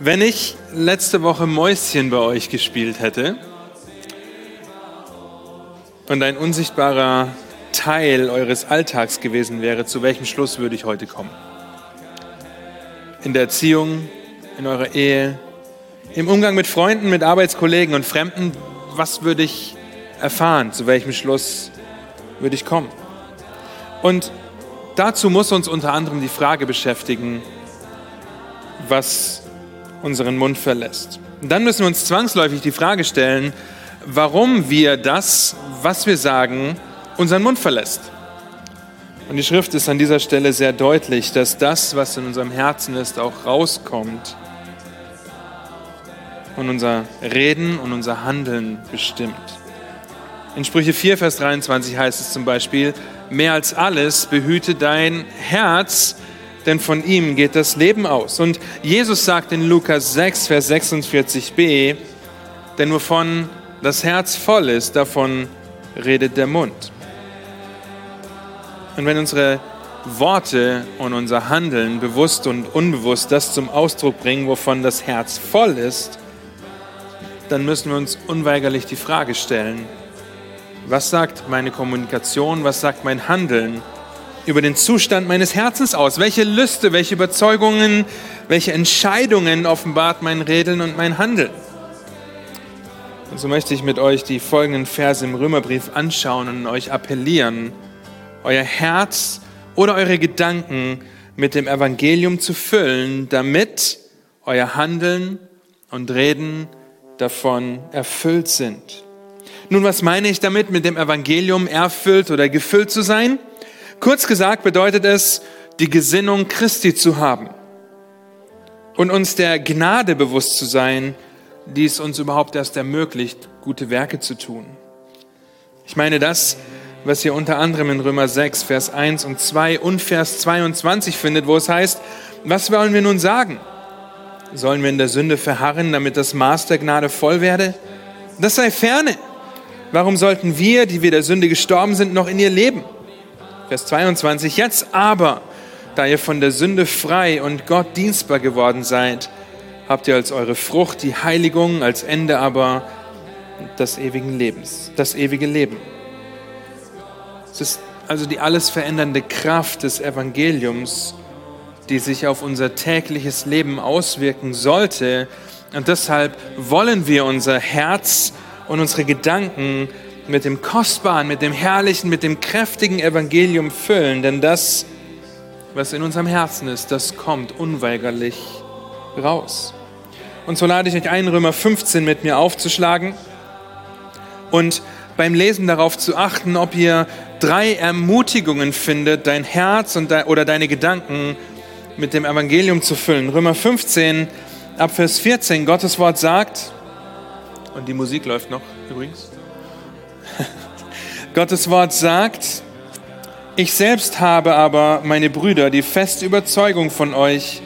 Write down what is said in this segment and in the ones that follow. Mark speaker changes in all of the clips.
Speaker 1: Wenn ich letzte Woche Mäuschen bei euch gespielt hätte und ein unsichtbarer Teil eures Alltags gewesen wäre, zu welchem Schluss würde ich heute kommen? In der Erziehung, in eurer Ehe, im Umgang mit Freunden, mit Arbeitskollegen und Fremden, was würde ich erfahren? Zu welchem Schluss würde ich kommen? Und dazu muss uns unter anderem die Frage beschäftigen, was unseren Mund verlässt. Und dann müssen wir uns zwangsläufig die Frage stellen, warum wir das, was wir sagen, unseren Mund verlässt. Und die Schrift ist an dieser Stelle sehr deutlich, dass das, was in unserem Herzen ist, auch rauskommt und unser Reden und unser Handeln bestimmt. In Sprüche 4, Vers 23 heißt es zum Beispiel, mehr als alles behüte dein Herz, denn von ihm geht das Leben aus. Und Jesus sagt in Lukas 6, Vers 46b, denn wovon das Herz voll ist, davon redet der Mund. Und wenn unsere Worte und unser Handeln bewusst und unbewusst das zum Ausdruck bringen, wovon das Herz voll ist, dann müssen wir uns unweigerlich die Frage stellen, was sagt meine Kommunikation, was sagt mein Handeln über den Zustand meines Herzens aus? Welche Lüste, welche Überzeugungen, welche Entscheidungen offenbart mein Reden und mein Handeln? Und so möchte ich mit euch die folgenden Verse im Römerbrief anschauen und euch appellieren, euer Herz oder eure Gedanken mit dem Evangelium zu füllen, damit euer Handeln und Reden davon erfüllt sind. Nun, was meine ich damit, mit dem Evangelium erfüllt oder gefüllt zu sein? Kurz gesagt bedeutet es, die Gesinnung Christi zu haben und uns der Gnade bewusst zu sein, die es uns überhaupt erst ermöglicht, gute Werke zu tun. Ich meine das, was ihr unter anderem in Römer 6, Vers 1 und 2 und Vers 22 findet, wo es heißt, was wollen wir nun sagen? Sollen wir in der Sünde verharren, damit das Maß der Gnade voll werde? Das sei ferne. Warum sollten wir, die wir der Sünde gestorben sind, noch in ihr leben? Vers 22, jetzt aber, da ihr von der Sünde frei und Gott dienstbar geworden seid, habt ihr als eure Frucht die Heiligung, als Ende aber das ewigen Lebens, das ewige Leben. Es ist also die alles verändernde Kraft des Evangeliums, die sich auf unser tägliches Leben auswirken sollte. Und deshalb wollen wir unser Herz und unsere Gedanken mit dem kostbaren, mit dem herrlichen, mit dem kräftigen Evangelium füllen, denn das, was in unserem Herzen ist, das kommt unweigerlich raus. Und so lade ich euch ein, Römer 15 mit mir aufzuschlagen und beim Lesen darauf zu achten, ob ihr drei Ermutigungen findet, dein Herz und de oder deine Gedanken mit dem Evangelium zu füllen. Römer 15, ab Vers 14, Gottes Wort sagt, und die Musik läuft noch übrigens, Gottes Wort sagt, ich selbst habe aber, meine Brüder, die feste Überzeugung von euch,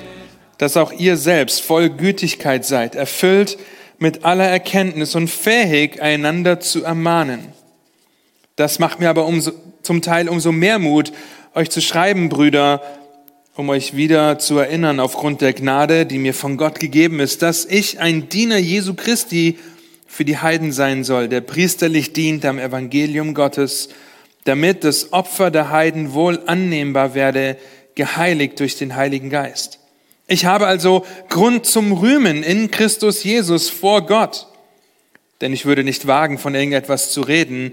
Speaker 1: dass auch ihr selbst voll Gütigkeit seid, erfüllt mit aller Erkenntnis und fähig, einander zu ermahnen. Das macht mir aber umso, zum Teil umso mehr Mut, euch zu schreiben, Brüder, um euch wieder zu erinnern aufgrund der Gnade, die mir von Gott gegeben ist, dass ich ein Diener Jesu Christi für die Heiden sein soll, der priesterlich dient am Evangelium Gottes, damit das Opfer der Heiden wohl annehmbar werde, geheiligt durch den Heiligen Geist. Ich habe also Grund zum Rühmen in Christus Jesus vor Gott, denn ich würde nicht wagen, von irgendetwas zu reden,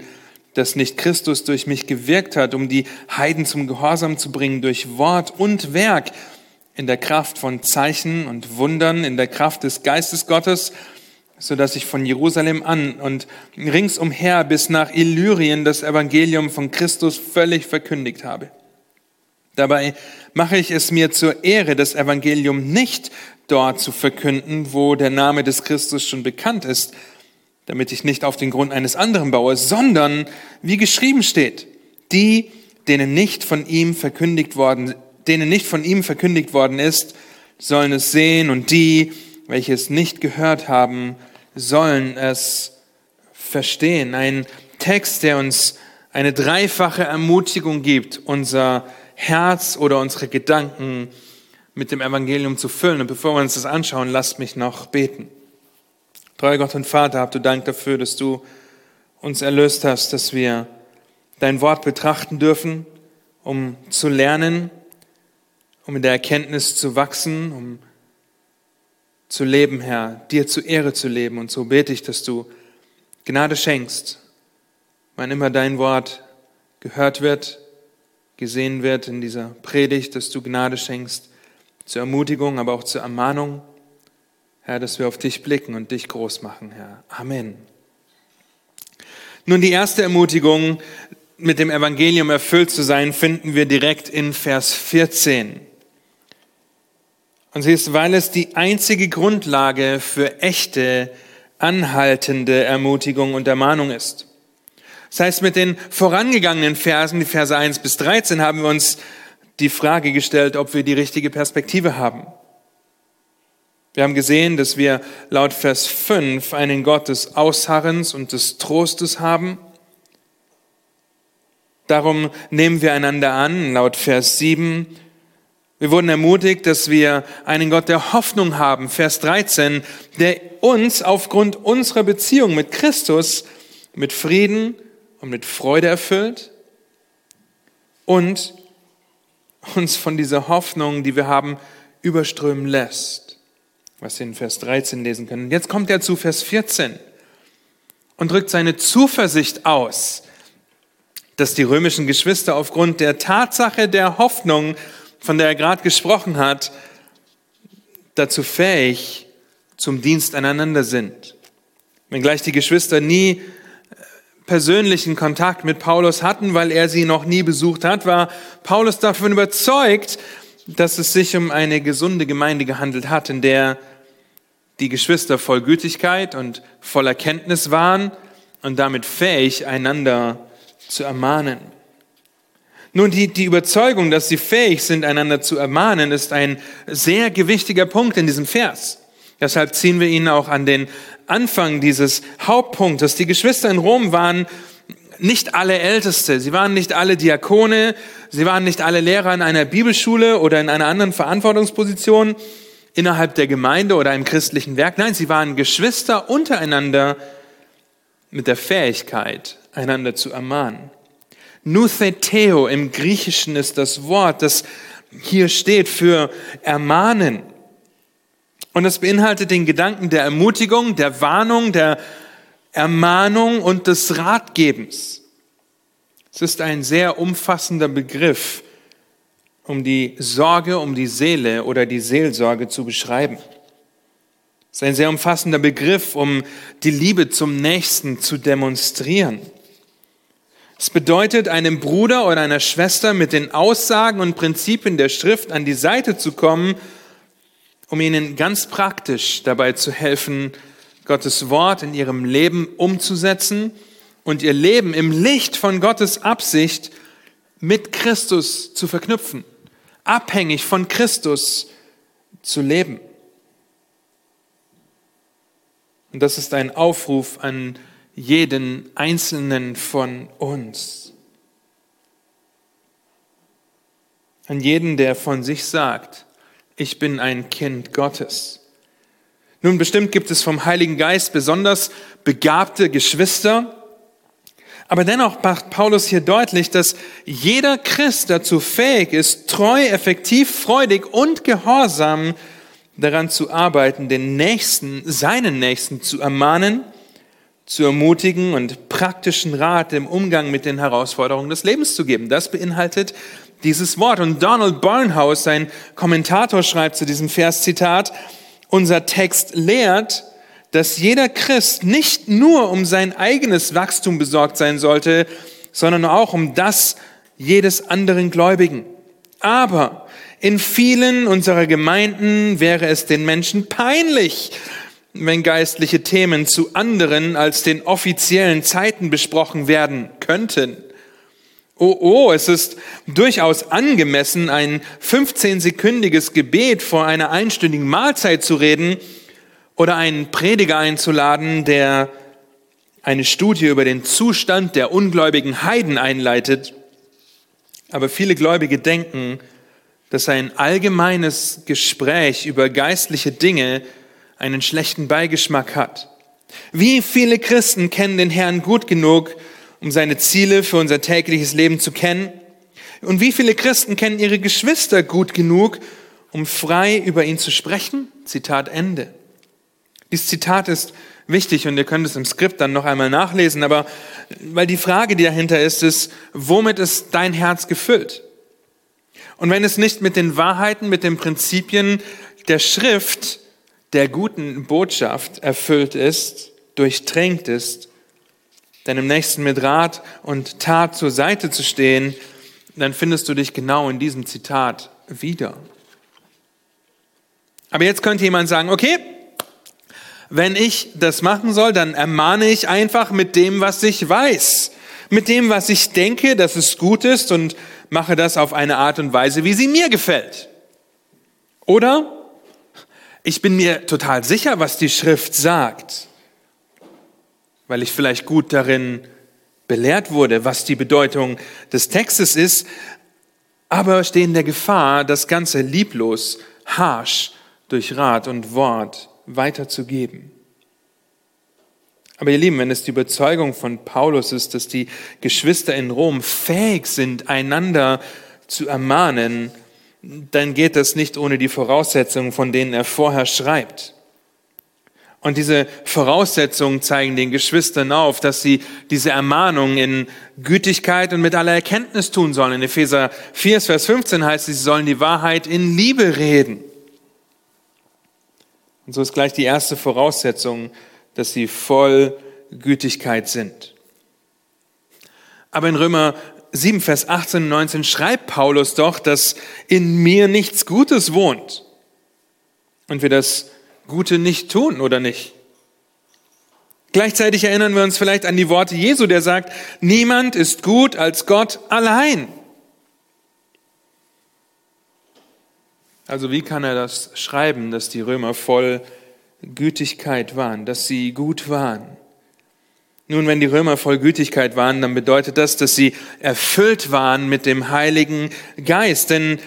Speaker 1: das nicht Christus durch mich gewirkt hat, um die Heiden zum Gehorsam zu bringen durch Wort und Werk, in der Kraft von Zeichen und Wundern, in der Kraft des Geistes Gottes, so dass ich von Jerusalem an und ringsumher bis nach Illyrien das Evangelium von Christus völlig verkündigt habe. Dabei mache ich es mir zur Ehre, das Evangelium nicht dort zu verkünden, wo der Name des Christus schon bekannt ist, damit ich nicht auf den Grund eines anderen baue, sondern wie geschrieben steht, die, denen nicht von ihm verkündigt worden, denen nicht von ihm verkündigt worden ist, sollen es sehen und die, welche es nicht gehört haben, sollen es verstehen. Ein Text, der uns eine dreifache Ermutigung gibt, unser Herz oder unsere Gedanken mit dem Evangelium zu füllen. Und bevor wir uns das anschauen, lasst mich noch beten. Treuer Gott und Vater, habt du Dank dafür, dass du uns erlöst hast, dass wir dein Wort betrachten dürfen, um zu lernen, um in der Erkenntnis zu wachsen, um zu leben, Herr, dir zu Ehre zu leben. Und so bete ich, dass du Gnade schenkst, wann immer dein Wort gehört wird, gesehen wird in dieser Predigt, dass du Gnade schenkst zur Ermutigung, aber auch zur Ermahnung. Herr, dass wir auf dich blicken und dich groß machen, Herr. Amen. Nun, die erste Ermutigung, mit dem Evangelium erfüllt zu sein, finden wir direkt in Vers 14. Und sie ist, weil es die einzige Grundlage für echte, anhaltende Ermutigung und Ermahnung ist. Das heißt, mit den vorangegangenen Versen, die Verse 1 bis 13, haben wir uns die Frage gestellt, ob wir die richtige Perspektive haben. Wir haben gesehen, dass wir laut Vers 5 einen Gott des Ausharrens und des Trostes haben. Darum nehmen wir einander an, laut Vers 7, wir wurden ermutigt, dass wir einen Gott der Hoffnung haben, Vers 13, der uns aufgrund unserer Beziehung mit Christus mit Frieden und mit Freude erfüllt und uns von dieser Hoffnung, die wir haben, überströmen lässt, was wir in Vers 13 lesen können. Jetzt kommt er zu Vers 14 und drückt seine Zuversicht aus, dass die römischen Geschwister aufgrund der Tatsache der Hoffnung von der er gerade gesprochen hat, dazu fähig zum Dienst aneinander sind. Wenngleich die Geschwister nie äh, persönlichen Kontakt mit Paulus hatten, weil er sie noch nie besucht hat, war Paulus davon überzeugt, dass es sich um eine gesunde Gemeinde gehandelt hat, in der die Geschwister voll Gütigkeit und voller Kenntnis waren und damit fähig, einander zu ermahnen. Nun, die, die Überzeugung, dass sie fähig sind, einander zu ermahnen, ist ein sehr gewichtiger Punkt in diesem Vers. Deshalb ziehen wir ihn auch an den Anfang dieses Hauptpunktes. Die Geschwister in Rom waren nicht alle Älteste, sie waren nicht alle Diakone, sie waren nicht alle Lehrer in einer Bibelschule oder in einer anderen Verantwortungsposition innerhalb der Gemeinde oder einem christlichen Werk. Nein, sie waren Geschwister untereinander mit der Fähigkeit, einander zu ermahnen. Nutheteo im Griechischen ist das Wort, das hier steht für ermahnen. Und das beinhaltet den Gedanken der Ermutigung, der Warnung, der Ermahnung und des Ratgebens. Es ist ein sehr umfassender Begriff, um die Sorge um die Seele oder die Seelsorge zu beschreiben. Es ist ein sehr umfassender Begriff, um die Liebe zum Nächsten zu demonstrieren. Es bedeutet, einem Bruder oder einer Schwester mit den Aussagen und Prinzipien der Schrift an die Seite zu kommen, um ihnen ganz praktisch dabei zu helfen, Gottes Wort in ihrem Leben umzusetzen und ihr Leben im Licht von Gottes Absicht mit Christus zu verknüpfen, abhängig von Christus zu leben. Und das ist ein Aufruf an jeden einzelnen von uns. An jeden, der von sich sagt, ich bin ein Kind Gottes. Nun, bestimmt gibt es vom Heiligen Geist besonders begabte Geschwister, aber dennoch macht Paulus hier deutlich, dass jeder Christ dazu fähig ist, treu, effektiv, freudig und gehorsam daran zu arbeiten, den Nächsten, seinen Nächsten zu ermahnen zu ermutigen und praktischen Rat im Umgang mit den Herausforderungen des Lebens zu geben. Das beinhaltet dieses Wort. Und Donald Barnhouse, sein Kommentator, schreibt zu diesem Vers, Zitat, unser Text lehrt, dass jeder Christ nicht nur um sein eigenes Wachstum besorgt sein sollte, sondern auch um das jedes anderen Gläubigen. Aber in vielen unserer Gemeinden wäre es den Menschen peinlich, wenn geistliche Themen zu anderen als den offiziellen Zeiten besprochen werden könnten. Oh, oh, es ist durchaus angemessen, ein 15-sekündiges Gebet vor einer einstündigen Mahlzeit zu reden oder einen Prediger einzuladen, der eine Studie über den Zustand der ungläubigen Heiden einleitet. Aber viele Gläubige denken, dass ein allgemeines Gespräch über geistliche Dinge einen schlechten Beigeschmack hat. Wie viele Christen kennen den Herrn gut genug, um seine Ziele für unser tägliches Leben zu kennen? Und wie viele Christen kennen ihre Geschwister gut genug, um frei über ihn zu sprechen? Zitat Ende. Dieses Zitat ist wichtig und ihr könnt es im Skript dann noch einmal nachlesen, aber weil die Frage, die dahinter ist, ist, womit ist dein Herz gefüllt? Und wenn es nicht mit den Wahrheiten, mit den Prinzipien der Schrift, der guten Botschaft erfüllt ist, durchtränkt ist, deinem Nächsten mit Rat und Tat zur Seite zu stehen, dann findest du dich genau in diesem Zitat wieder. Aber jetzt könnte jemand sagen, okay, wenn ich das machen soll, dann ermahne ich einfach mit dem, was ich weiß, mit dem, was ich denke, dass es gut ist und mache das auf eine Art und Weise, wie sie mir gefällt. Oder ich bin mir total sicher, was die Schrift sagt, weil ich vielleicht gut darin belehrt wurde, was die Bedeutung des Textes ist, aber stehe in der Gefahr, das Ganze lieblos, harsch durch Rat und Wort weiterzugeben. Aber ihr Lieben, wenn es die Überzeugung von Paulus ist, dass die Geschwister in Rom fähig sind, einander zu ermahnen, dann geht das nicht ohne die Voraussetzungen, von denen er vorher schreibt. Und diese Voraussetzungen zeigen den Geschwistern auf, dass sie diese Ermahnung in Gütigkeit und mit aller Erkenntnis tun sollen. In Epheser 4, Vers 15 heißt es, sie sollen die Wahrheit in Liebe reden. Und so ist gleich die erste Voraussetzung, dass sie voll Gütigkeit sind. Aber in Römer 7, Vers 18 und 19 schreibt Paulus doch, dass in mir nichts Gutes wohnt und wir das Gute nicht tun, oder nicht? Gleichzeitig erinnern wir uns vielleicht an die Worte Jesu, der sagt, niemand ist gut als Gott allein. Also wie kann er das schreiben, dass die Römer voll Gütigkeit waren, dass sie gut waren? Nun, wenn die Römer voll Gütigkeit waren, dann bedeutet das, dass sie erfüllt waren mit dem Heiligen Geist. Denn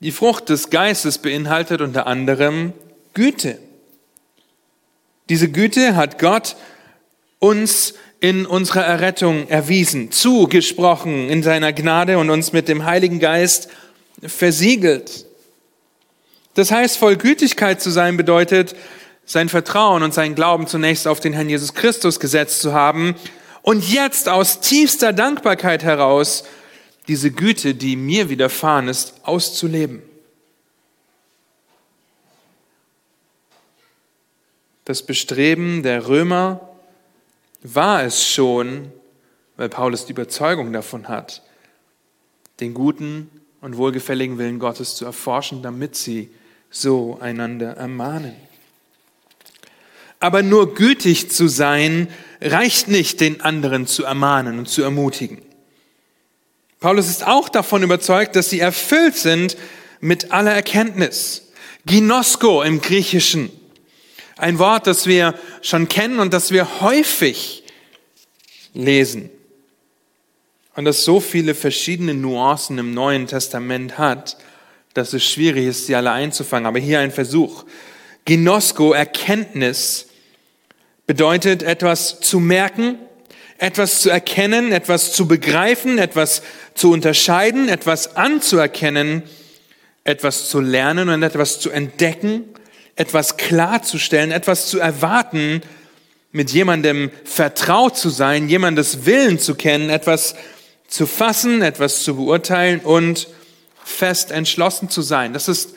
Speaker 1: die Frucht des Geistes beinhaltet unter anderem Güte. Diese Güte hat Gott uns in unserer Errettung erwiesen, zugesprochen in seiner Gnade und uns mit dem Heiligen Geist versiegelt. Das heißt, voll Gütigkeit zu sein bedeutet, sein Vertrauen und sein Glauben zunächst auf den Herrn Jesus Christus gesetzt zu haben und jetzt aus tiefster Dankbarkeit heraus diese Güte, die mir widerfahren ist, auszuleben. Das Bestreben der Römer war es schon, weil Paulus die Überzeugung davon hat, den guten und wohlgefälligen Willen Gottes zu erforschen, damit sie so einander ermahnen. Aber nur gütig zu sein, reicht nicht, den anderen zu ermahnen und zu ermutigen. Paulus ist auch davon überzeugt, dass sie erfüllt sind mit aller Erkenntnis. Ginosko im Griechischen. Ein Wort, das wir schon kennen und das wir häufig lesen. Und das so viele verschiedene Nuancen im Neuen Testament hat, dass es schwierig ist, sie alle einzufangen. Aber hier ein Versuch. Ginosko, Erkenntnis, bedeutet etwas zu merken, etwas zu erkennen, etwas zu begreifen, etwas zu unterscheiden, etwas anzuerkennen, etwas zu lernen und etwas zu entdecken, etwas klarzustellen, etwas zu erwarten, mit jemandem vertraut zu sein, jemandes Willen zu kennen, etwas zu fassen, etwas zu beurteilen und fest entschlossen zu sein. Das ist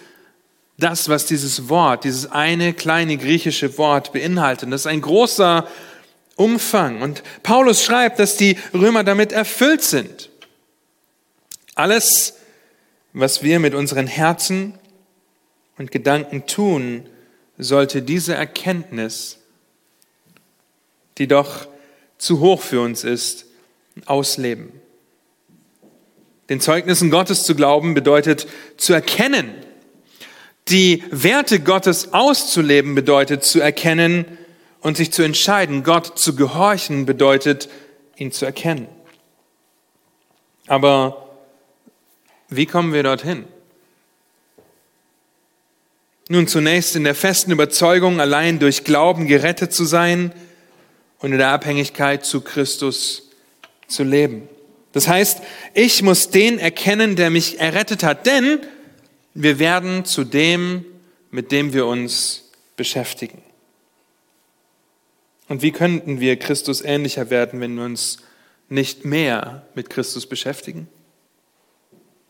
Speaker 1: das, was dieses Wort, dieses eine kleine griechische Wort beinhaltet. Das ist ein großer Umfang. Und Paulus schreibt, dass die Römer damit erfüllt sind. Alles, was wir mit unseren Herzen und Gedanken tun, sollte diese Erkenntnis, die doch zu hoch für uns ist, ausleben. Den Zeugnissen Gottes zu glauben bedeutet zu erkennen, die Werte Gottes auszuleben bedeutet zu erkennen und sich zu entscheiden, Gott zu gehorchen bedeutet, ihn zu erkennen. Aber wie kommen wir dorthin? Nun zunächst in der festen Überzeugung, allein durch Glauben gerettet zu sein und in der Abhängigkeit zu Christus zu leben. Das heißt, ich muss den erkennen, der mich errettet hat, denn wir werden zu dem, mit dem wir uns beschäftigen. Und wie könnten wir Christus ähnlicher werden, wenn wir uns nicht mehr mit Christus beschäftigen?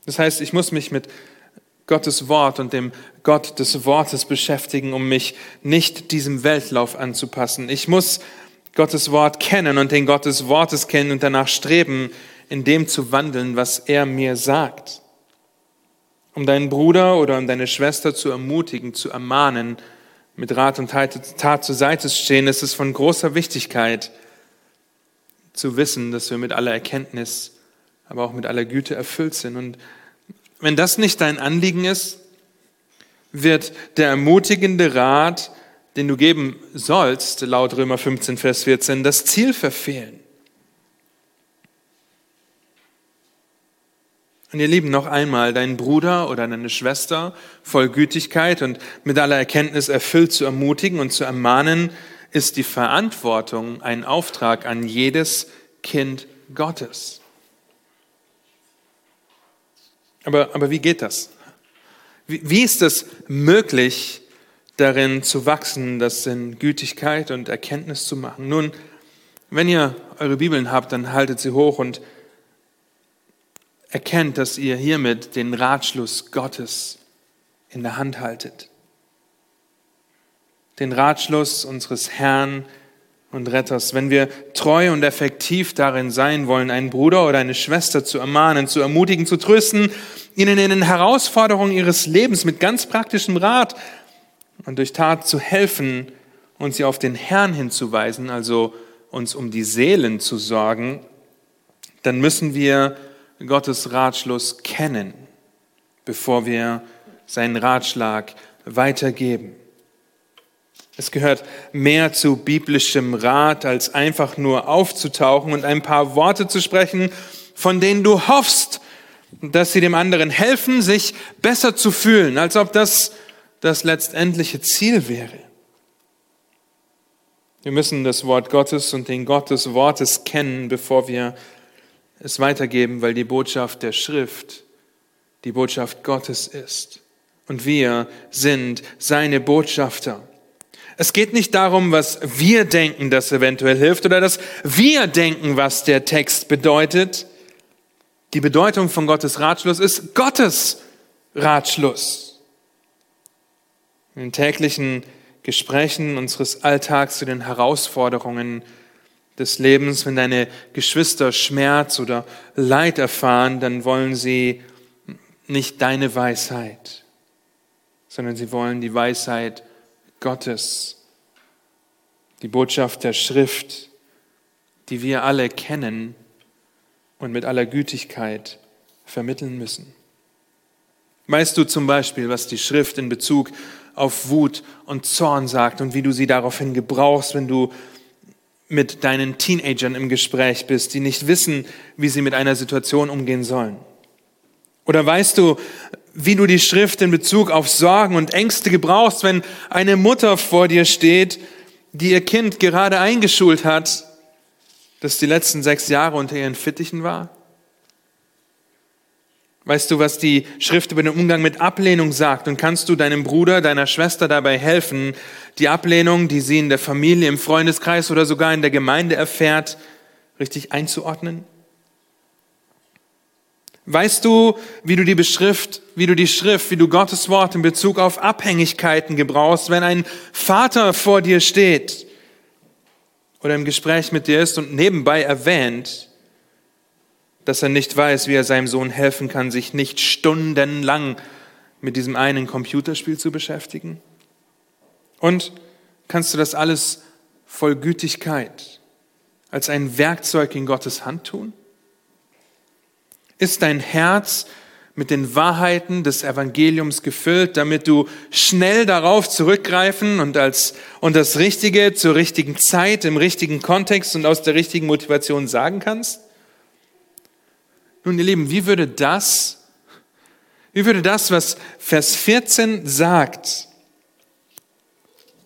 Speaker 1: Das heißt, ich muss mich mit Gottes Wort und dem Gott des Wortes beschäftigen, um mich nicht diesem Weltlauf anzupassen. Ich muss Gottes Wort kennen und den Gott des Wortes kennen und danach streben, in dem zu wandeln, was er mir sagt. Um deinen Bruder oder um deine Schwester zu ermutigen, zu ermahnen, mit Rat und Tat zur Seite zu stehen, ist es von großer Wichtigkeit zu wissen, dass wir mit aller Erkenntnis, aber auch mit aller Güte erfüllt sind. Und wenn das nicht dein Anliegen ist, wird der ermutigende Rat, den du geben sollst, laut Römer 15, Vers 14, das Ziel verfehlen. Und ihr Lieben, noch einmal, deinen Bruder oder deine Schwester voll Gütigkeit und mit aller Erkenntnis erfüllt zu ermutigen und zu ermahnen, ist die Verantwortung ein Auftrag an jedes Kind Gottes. Aber, aber wie geht das? Wie, wie ist es möglich, darin zu wachsen, das in Gütigkeit und Erkenntnis zu machen? Nun, wenn ihr eure Bibeln habt, dann haltet sie hoch und erkennt, dass ihr hiermit den Ratschluss Gottes in der Hand haltet. Den Ratschluss unseres Herrn und Retters. Wenn wir treu und effektiv darin sein wollen, einen Bruder oder eine Schwester zu ermahnen, zu ermutigen, zu trösten, ihnen in den Herausforderungen ihres Lebens mit ganz praktischem Rat und durch Tat zu helfen und sie auf den Herrn hinzuweisen, also uns um die Seelen zu sorgen, dann müssen wir Gottes Ratschluss kennen, bevor wir seinen Ratschlag weitergeben. Es gehört mehr zu biblischem Rat, als einfach nur aufzutauchen und ein paar Worte zu sprechen, von denen du hoffst, dass sie dem anderen helfen, sich besser zu fühlen, als ob das das letztendliche Ziel wäre. Wir müssen das Wort Gottes und den Gott des Wortes kennen, bevor wir es weitergeben, weil die Botschaft der Schrift die Botschaft Gottes ist. Und wir sind seine Botschafter. Es geht nicht darum, was wir denken, das eventuell hilft, oder dass wir denken, was der Text bedeutet. Die Bedeutung von Gottes Ratschluss ist Gottes Ratschluss. In den täglichen Gesprächen unseres Alltags zu den Herausforderungen des Lebens, wenn deine Geschwister Schmerz oder Leid erfahren, dann wollen sie nicht deine Weisheit, sondern sie wollen die Weisheit Gottes, die Botschaft der Schrift, die wir alle kennen und mit aller Gütigkeit vermitteln müssen. Weißt du zum Beispiel, was die Schrift in Bezug auf Wut und Zorn sagt und wie du sie daraufhin gebrauchst, wenn du mit deinen Teenagern im Gespräch bist, die nicht wissen, wie sie mit einer Situation umgehen sollen? Oder weißt du, wie du die Schrift in Bezug auf Sorgen und Ängste gebrauchst, wenn eine Mutter vor dir steht, die ihr Kind gerade eingeschult hat, das die letzten sechs Jahre unter ihren Fittichen war? Weißt du, was die Schrift über den Umgang mit Ablehnung sagt? Und kannst du deinem Bruder, deiner Schwester dabei helfen, die Ablehnung, die sie in der Familie, im Freundeskreis oder sogar in der Gemeinde erfährt, richtig einzuordnen? Weißt du, wie du die Beschrift, wie du die Schrift, wie du Gottes Wort in Bezug auf Abhängigkeiten gebrauchst, wenn ein Vater vor dir steht oder im Gespräch mit dir ist und nebenbei erwähnt, dass er nicht weiß, wie er seinem Sohn helfen kann, sich nicht stundenlang mit diesem einen Computerspiel zu beschäftigen? Und kannst du das alles voll Gütigkeit als ein Werkzeug in Gottes Hand tun? Ist dein Herz mit den Wahrheiten des Evangeliums gefüllt, damit du schnell darauf zurückgreifen und als und das Richtige zur richtigen Zeit, im richtigen Kontext und aus der richtigen Motivation sagen kannst? Nun, ihr Lieben, wie würde das, wie würde das, was Vers 14 sagt,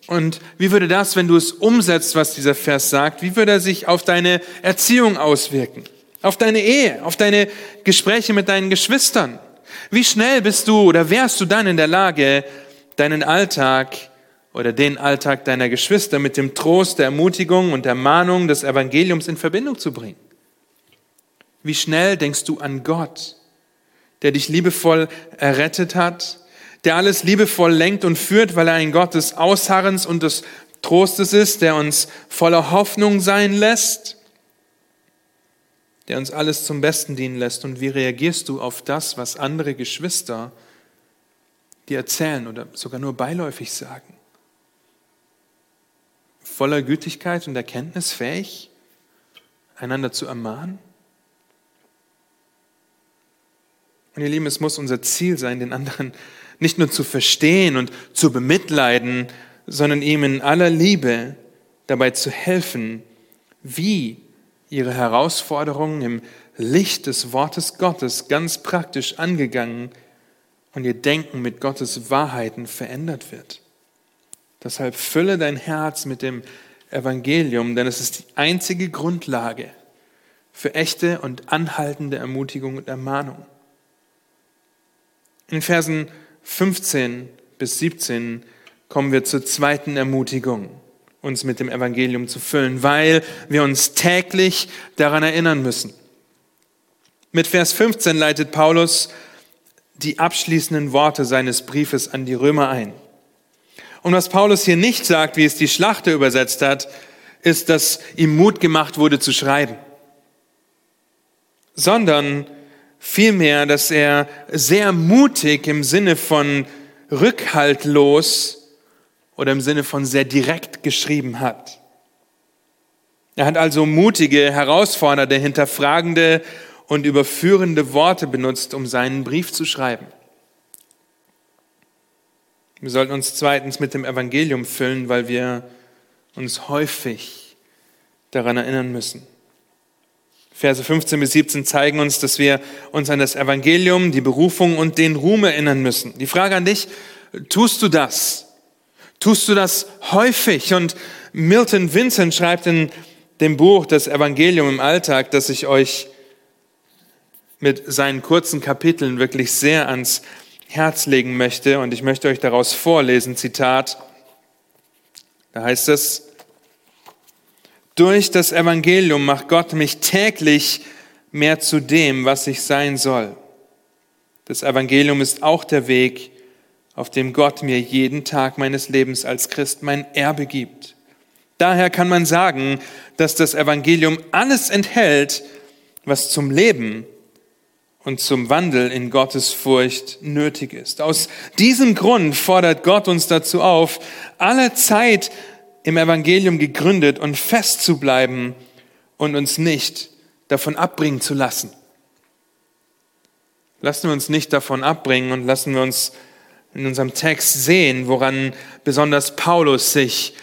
Speaker 1: Und wie würde das, wenn du es umsetzt, was dieser Vers sagt, wie würde er sich auf deine Erziehung auswirken? Auf deine Ehe, auf deine Gespräche mit deinen Geschwistern? Wie schnell bist du oder wärst du dann in der Lage, deinen Alltag oder den Alltag deiner Geschwister mit dem Trost, der Ermutigung und der Mahnung des Evangeliums in Verbindung zu bringen? Wie schnell denkst du an Gott, der dich liebevoll errettet hat, der alles liebevoll lenkt und führt, weil er ein Gott des Ausharrens und des Trostes ist, der uns voller Hoffnung sein lässt, der uns alles zum Besten dienen lässt. Und wie reagierst du auf das, was andere Geschwister dir erzählen oder sogar nur beiläufig sagen? Voller Gütigkeit und Erkenntnis fähig, einander zu ermahnen? Und ihr Lieben, es muss unser Ziel sein, den anderen nicht nur zu verstehen und zu bemitleiden, sondern ihm in aller Liebe dabei zu helfen, wie ihre Herausforderungen im Licht des Wortes Gottes ganz praktisch angegangen und ihr Denken mit Gottes Wahrheiten verändert wird. Deshalb fülle dein Herz mit dem Evangelium, denn es ist die einzige Grundlage für echte und anhaltende Ermutigung und Ermahnung. In Versen 15 bis 17 kommen wir zur zweiten Ermutigung, uns mit dem Evangelium zu füllen, weil wir uns täglich daran erinnern müssen. Mit Vers 15 leitet Paulus die abschließenden Worte seines Briefes an die Römer ein. Und was Paulus hier nicht sagt, wie es die Schlachter übersetzt hat, ist, dass ihm Mut gemacht wurde zu schreiben, sondern Vielmehr, dass er sehr mutig im Sinne von rückhaltlos oder im Sinne von sehr direkt geschrieben hat. Er hat also mutige, herausfordernde, hinterfragende und überführende Worte benutzt, um seinen Brief zu schreiben. Wir sollten uns zweitens mit dem Evangelium füllen, weil wir uns häufig daran erinnern müssen. Verse 15 bis 17 zeigen uns, dass wir uns an das Evangelium, die Berufung und den Ruhm erinnern müssen. Die Frage an dich, tust du das? Tust du das häufig? Und Milton Vincent schreibt in dem Buch Das Evangelium im Alltag, dass ich euch mit seinen kurzen Kapiteln wirklich sehr ans Herz legen möchte. Und ich möchte euch daraus vorlesen, Zitat. Da heißt es, durch das Evangelium macht Gott mich täglich mehr zu dem, was ich sein soll. Das Evangelium ist auch der Weg, auf dem Gott mir jeden Tag meines Lebens als Christ mein Erbe gibt. Daher kann man sagen, dass das Evangelium alles enthält, was zum Leben und zum Wandel in Gottes Furcht nötig ist. Aus diesem Grund fordert Gott uns dazu auf, alle Zeit im Evangelium gegründet und fest zu bleiben und uns nicht davon abbringen zu lassen. Lassen wir uns nicht davon abbringen und lassen wir uns in unserem Text sehen, woran besonders Paulus sich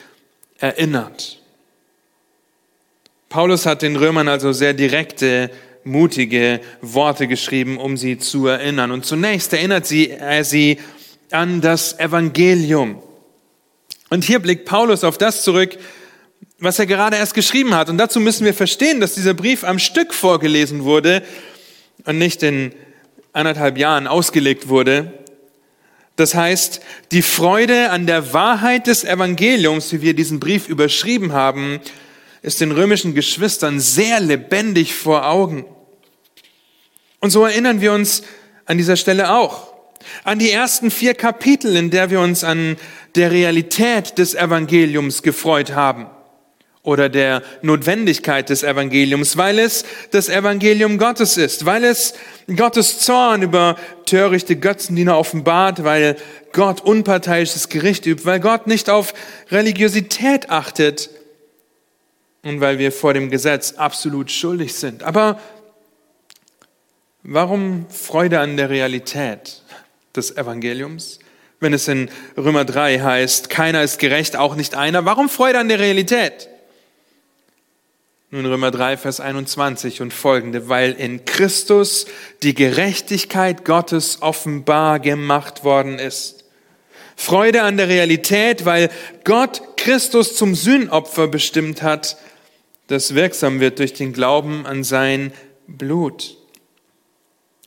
Speaker 1: erinnert. Paulus hat den Römern also sehr direkte, mutige Worte geschrieben, um sie zu erinnern. Und zunächst erinnert sie, er sie an das Evangelium. Und hier blickt Paulus auf das zurück, was er gerade erst geschrieben hat. Und dazu müssen wir verstehen, dass dieser Brief am Stück vorgelesen wurde und nicht in anderthalb Jahren ausgelegt wurde. Das heißt, die Freude an der Wahrheit des Evangeliums, wie wir diesen Brief überschrieben haben, ist den römischen Geschwistern sehr lebendig vor Augen. Und so erinnern wir uns an dieser Stelle auch an die ersten vier Kapitel, in der wir uns an der Realität des Evangeliums gefreut haben oder der Notwendigkeit des Evangeliums, weil es das Evangelium Gottes ist, weil es Gottes Zorn über törichte Götzendiener offenbart, weil Gott unparteiisches Gericht übt, weil Gott nicht auf Religiosität achtet und weil wir vor dem Gesetz absolut schuldig sind. Aber warum Freude an der Realität des Evangeliums? Wenn es in Römer 3 heißt, keiner ist gerecht, auch nicht einer. Warum Freude an der Realität? Nun Römer 3, Vers 21 und folgende, weil in Christus die Gerechtigkeit Gottes offenbar gemacht worden ist. Freude an der Realität, weil Gott Christus zum Sühnopfer bestimmt hat, das wirksam wird durch den Glauben an sein Blut.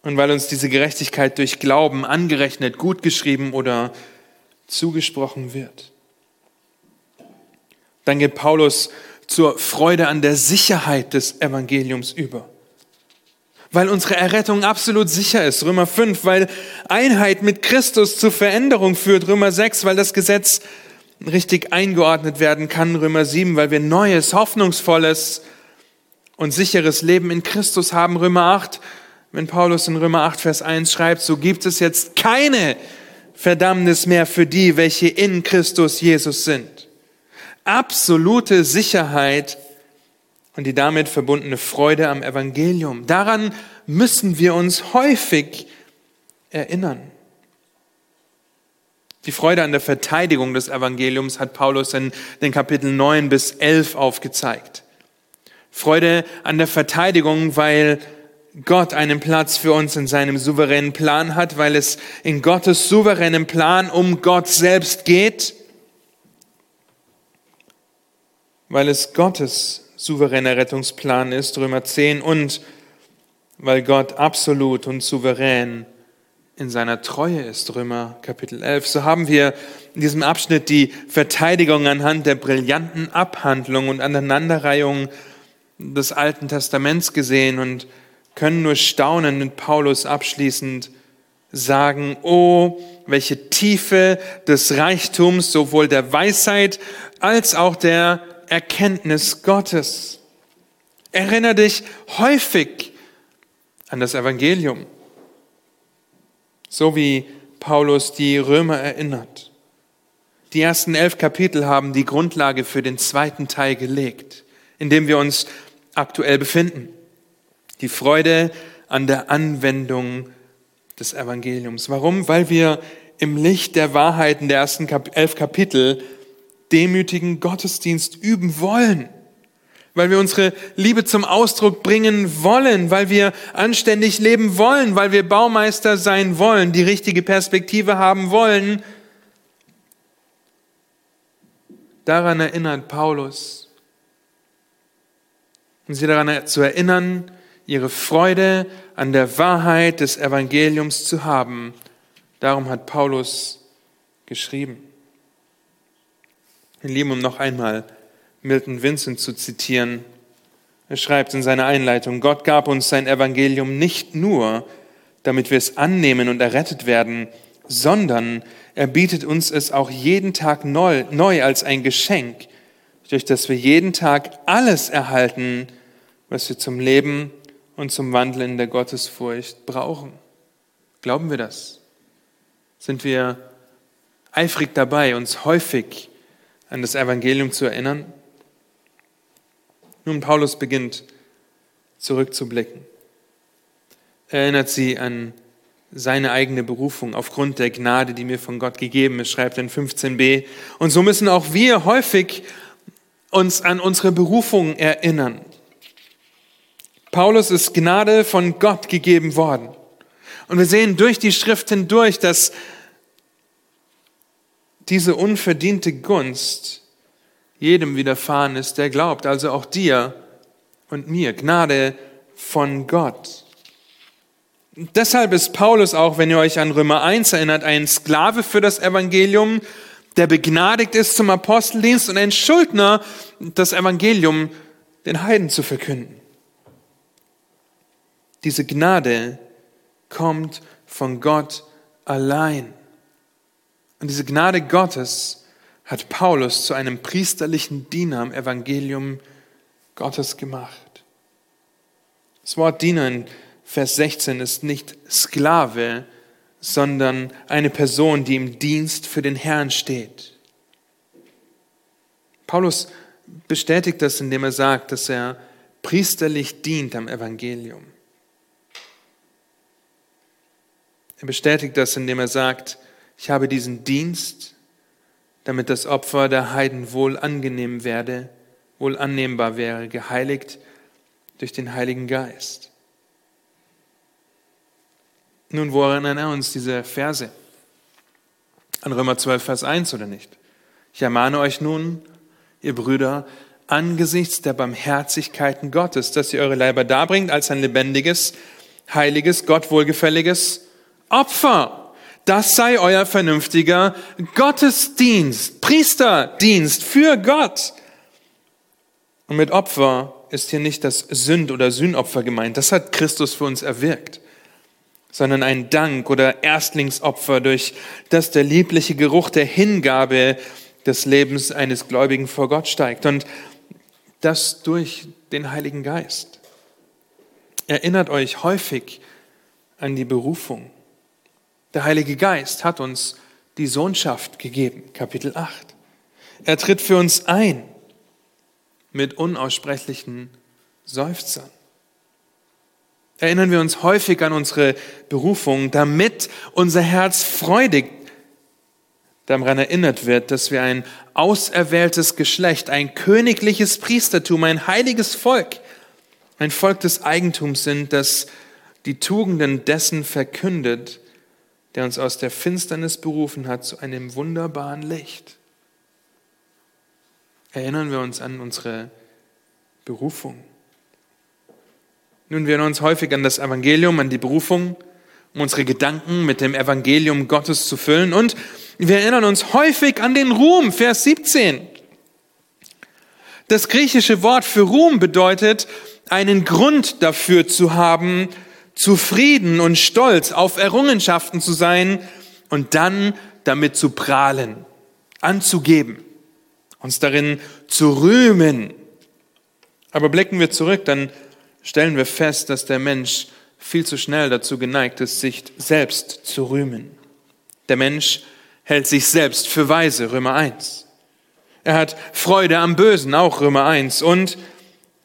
Speaker 1: Und weil uns diese Gerechtigkeit durch Glauben angerechnet, gut geschrieben oder zugesprochen wird. Dann geht Paulus zur Freude an der Sicherheit des Evangeliums über. Weil unsere Errettung absolut sicher ist, Römer 5, weil Einheit mit Christus zu Veränderung führt, Römer 6, weil das Gesetz richtig eingeordnet werden kann, Römer 7, weil wir neues, hoffnungsvolles und sicheres Leben in Christus haben, Römer 8, wenn Paulus in Römer 8, Vers 1 schreibt, so gibt es jetzt keine Verdammnis mehr für die, welche in Christus Jesus sind absolute Sicherheit und die damit verbundene Freude am Evangelium. Daran müssen wir uns häufig erinnern. Die Freude an der Verteidigung des Evangeliums hat Paulus in den Kapiteln 9 bis 11 aufgezeigt. Freude an der Verteidigung, weil Gott einen Platz für uns in seinem souveränen Plan hat, weil es in Gottes souveränen Plan um Gott selbst geht weil es Gottes souveräner Rettungsplan ist, Römer 10, und weil Gott absolut und souverän in seiner Treue ist, Römer Kapitel 11. So haben wir in diesem Abschnitt die Verteidigung anhand der brillanten Abhandlung und Aneinanderreihung des Alten Testaments gesehen und können nur staunen mit Paulus abschließend sagen, oh, welche Tiefe des Reichtums sowohl der Weisheit als auch der Erkenntnis Gottes. Erinnere dich häufig an das Evangelium, so wie Paulus die Römer erinnert. Die ersten elf Kapitel haben die Grundlage für den zweiten Teil gelegt, in dem wir uns aktuell befinden. Die Freude an der Anwendung des Evangeliums. Warum? Weil wir im Licht der Wahrheiten der ersten elf Kapitel demütigen Gottesdienst üben wollen, weil wir unsere Liebe zum Ausdruck bringen wollen, weil wir anständig leben wollen, weil wir Baumeister sein wollen, die richtige Perspektive haben wollen. Daran erinnert Paulus, um sie daran zu erinnern, ihre Freude an der Wahrheit des Evangeliums zu haben. Darum hat Paulus geschrieben. Ihr Lieben, um noch einmal Milton Vincent zu zitieren, er schreibt in seiner Einleitung, Gott gab uns sein Evangelium nicht nur, damit wir es annehmen und errettet werden, sondern er bietet uns es auch jeden Tag neu, neu als ein Geschenk, durch das wir jeden Tag alles erhalten, was wir zum Leben und zum Wandeln in der Gottesfurcht brauchen. Glauben wir das? Sind wir eifrig dabei, uns häufig an das Evangelium zu erinnern? Nun, Paulus beginnt zurückzublicken. Er erinnert sie an seine eigene Berufung aufgrund der Gnade, die mir von Gott gegeben ist, schreibt in 15b. Und so müssen auch wir häufig uns an unsere Berufung erinnern. Paulus ist Gnade von Gott gegeben worden. Und wir sehen durch die Schrift hindurch, dass diese unverdiente Gunst jedem widerfahren ist, der glaubt, also auch dir und mir. Gnade von Gott. Deshalb ist Paulus auch, wenn ihr euch an Römer 1 erinnert, ein Sklave für das Evangelium, der begnadigt ist zum Aposteldienst und ein Schuldner, das Evangelium den Heiden zu verkünden. Diese Gnade kommt von Gott allein. Und diese Gnade Gottes hat Paulus zu einem priesterlichen Diener im Evangelium Gottes gemacht. Das Wort Diener in Vers 16 ist nicht Sklave, sondern eine Person, die im Dienst für den Herrn steht. Paulus bestätigt das, indem er sagt, dass er priesterlich dient am Evangelium. Er bestätigt das, indem er sagt, ich habe diesen Dienst, damit das Opfer der Heiden wohl angenehm werde, wohl annehmbar wäre, geheiligt durch den Heiligen Geist. Nun, woran erinnern uns diese Verse? An Römer 12, Vers 1 oder nicht? Ich ermahne euch nun, ihr Brüder, angesichts der Barmherzigkeiten Gottes, dass ihr eure Leiber darbringt als ein lebendiges, heiliges, Gott wohlgefälliges Opfer. Das sei euer vernünftiger Gottesdienst, Priesterdienst für Gott. Und mit Opfer ist hier nicht das Sünd- oder Sühnopfer gemeint. Das hat Christus für uns erwirkt sondern ein Dank oder Erstlingsopfer, durch das der liebliche Geruch der Hingabe des Lebens eines Gläubigen vor Gott steigt. Und das durch den Heiligen Geist. Erinnert euch häufig an die Berufung. Der Heilige Geist hat uns die Sohnschaft gegeben, Kapitel 8. Er tritt für uns ein mit unaussprechlichen Seufzern. Erinnern wir uns häufig an unsere Berufung, damit unser Herz freudig daran erinnert wird, dass wir ein auserwähltes Geschlecht, ein königliches Priestertum, ein heiliges Volk, ein Volk des Eigentums sind, das die Tugenden dessen verkündet, der uns aus der Finsternis berufen hat zu einem wunderbaren Licht. Erinnern wir uns an unsere Berufung. Nun, wir erinnern uns häufig an das Evangelium, an die Berufung, um unsere Gedanken mit dem Evangelium Gottes zu füllen und wir erinnern uns häufig an den Ruhm, Vers 17. Das griechische Wort für Ruhm bedeutet, einen Grund dafür zu haben, zufrieden und stolz auf Errungenschaften zu sein und dann damit zu prahlen, anzugeben, uns darin zu rühmen. Aber blicken wir zurück, dann stellen wir fest, dass der Mensch viel zu schnell dazu geneigt ist, sich selbst zu rühmen. Der Mensch hält sich selbst für weise, Römer 1. Er hat Freude am Bösen, auch Römer 1. Und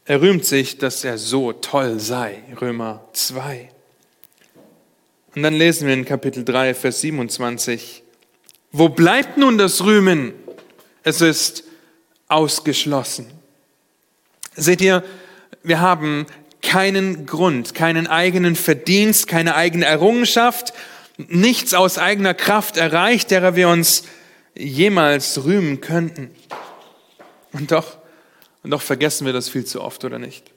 Speaker 1: er rühmt sich, dass er so toll sei, Römer 2. Und dann lesen wir in Kapitel 3, Vers 27, wo bleibt nun das Rühmen? Es ist ausgeschlossen. Seht ihr, wir haben keinen Grund, keinen eigenen Verdienst, keine eigene Errungenschaft, nichts aus eigener Kraft erreicht, derer wir uns jemals rühmen könnten. Und doch, und doch vergessen wir das viel zu oft, oder nicht?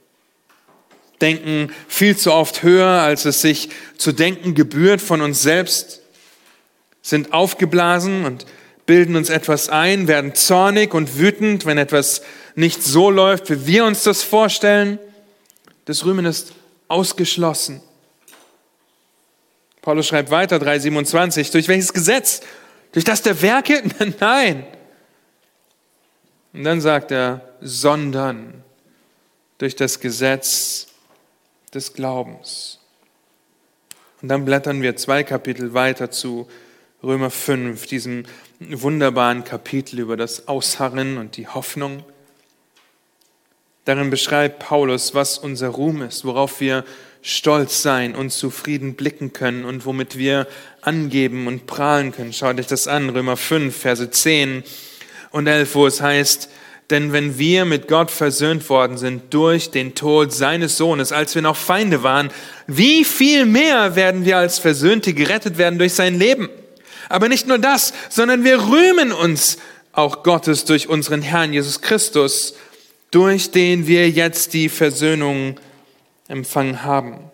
Speaker 1: Denken viel zu oft höher, als es sich zu denken gebührt von uns selbst, sind aufgeblasen und bilden uns etwas ein, werden zornig und wütend, wenn etwas nicht so läuft, wie wir uns das vorstellen. Das Rühmen ist ausgeschlossen. Paulus schreibt weiter, 3,27, durch welches Gesetz? Durch das der Werke? Nein. Und dann sagt er, sondern durch das Gesetz des Glaubens. Und dann blättern wir zwei Kapitel weiter zu Römer 5, diesem wunderbaren Kapitel über das Ausharren und die Hoffnung. Darin beschreibt Paulus, was unser Ruhm ist, worauf wir stolz sein und zufrieden blicken können und womit wir angeben und prahlen können. Schaut euch das an, Römer 5, Verse 10 und 11, wo es heißt, denn wenn wir mit Gott versöhnt worden sind durch den Tod seines Sohnes, als wir noch Feinde waren, wie viel mehr werden wir als Versöhnte gerettet werden durch sein Leben? Aber nicht nur das, sondern wir rühmen uns auch Gottes durch unseren Herrn Jesus Christus, durch den wir jetzt die Versöhnung empfangen haben.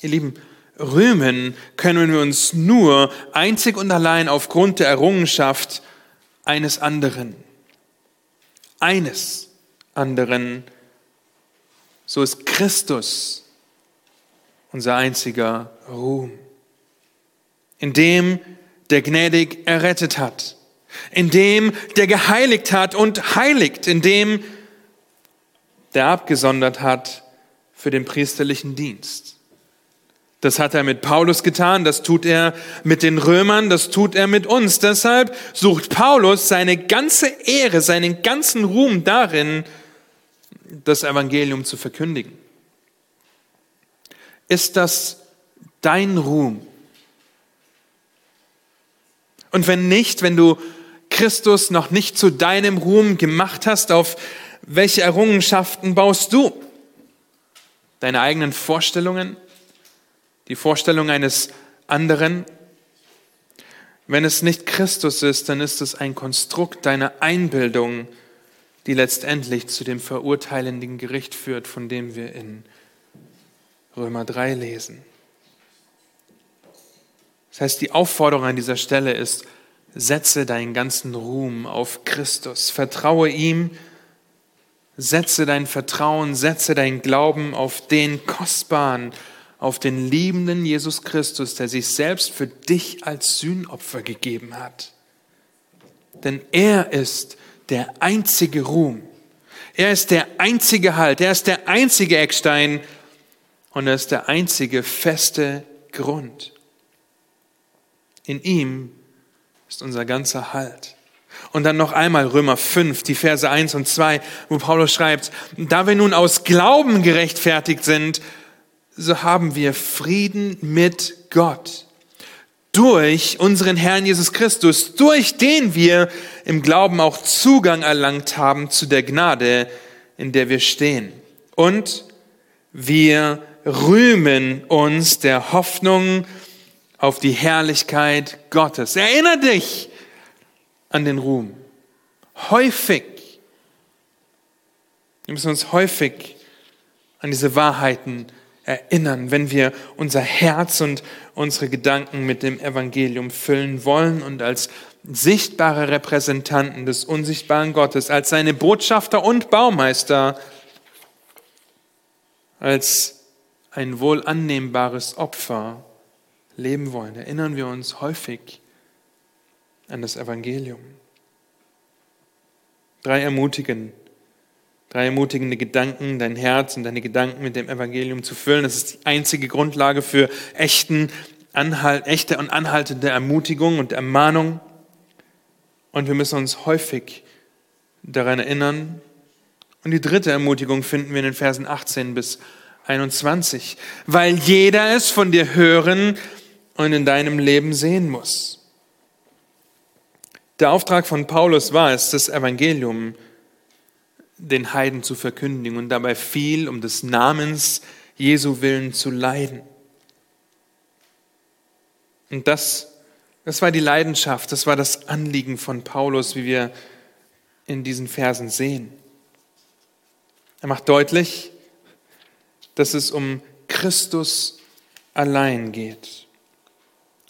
Speaker 1: Ihr Lieben, rühmen können wir uns nur einzig und allein aufgrund der Errungenschaft eines anderen. Eines anderen. So ist Christus unser einziger Ruhm. In dem der gnädig errettet hat in dem der geheiligt hat und heiligt, in dem der abgesondert hat für den priesterlichen Dienst. Das hat er mit Paulus getan, das tut er mit den Römern, das tut er mit uns. Deshalb sucht Paulus seine ganze Ehre, seinen ganzen Ruhm darin, das Evangelium zu verkündigen. Ist das dein Ruhm? Und wenn nicht, wenn du Christus noch nicht zu deinem Ruhm gemacht hast, auf welche Errungenschaften baust du? Deine eigenen Vorstellungen? Die Vorstellung eines anderen? Wenn es nicht Christus ist, dann ist es ein Konstrukt deiner Einbildung, die letztendlich zu dem verurteilenden Gericht führt, von dem wir in Römer 3 lesen. Das heißt, die Aufforderung an dieser Stelle ist, setze deinen ganzen Ruhm auf Christus, vertraue ihm, setze dein Vertrauen, setze dein Glauben auf den kostbaren, auf den liebenden Jesus Christus, der sich selbst für dich als Sühnopfer gegeben hat. Denn er ist der einzige Ruhm. Er ist der einzige Halt. Er ist der einzige Eckstein und er ist der einzige feste Grund. In ihm ist unser ganzer Halt. Und dann noch einmal Römer 5, die Verse 1 und 2, wo Paulus schreibt, da wir nun aus Glauben gerechtfertigt sind, so haben wir Frieden mit Gott. Durch unseren Herrn Jesus Christus, durch den wir im Glauben auch Zugang erlangt haben zu der Gnade, in der wir stehen. Und wir rühmen uns der Hoffnung auf die Herrlichkeit Gottes. Erinner dich an den Ruhm. Häufig. Wir müssen uns häufig an diese Wahrheiten erinnern, wenn wir unser Herz und unsere Gedanken mit dem Evangelium füllen wollen und als sichtbare Repräsentanten des unsichtbaren Gottes, als seine Botschafter und Baumeister, als ein wohl annehmbares Opfer leben wollen. Erinnern wir uns häufig an das Evangelium. Drei ermutigen drei ermutigende Gedanken, dein Herz und deine Gedanken mit dem Evangelium zu füllen. Das ist die einzige Grundlage für echten Anhalt, echte und anhaltende Ermutigung und Ermahnung. Und wir müssen uns häufig daran erinnern. Und die dritte Ermutigung finden wir in den Versen 18 bis 21, weil jeder es von dir hören und in deinem Leben sehen muss. Der Auftrag von Paulus war es, das Evangelium den Heiden zu verkündigen und dabei viel um des Namens Jesu willen zu leiden. Und das, das war die Leidenschaft, das war das Anliegen von Paulus, wie wir in diesen Versen sehen. Er macht deutlich, dass es um Christus allein geht.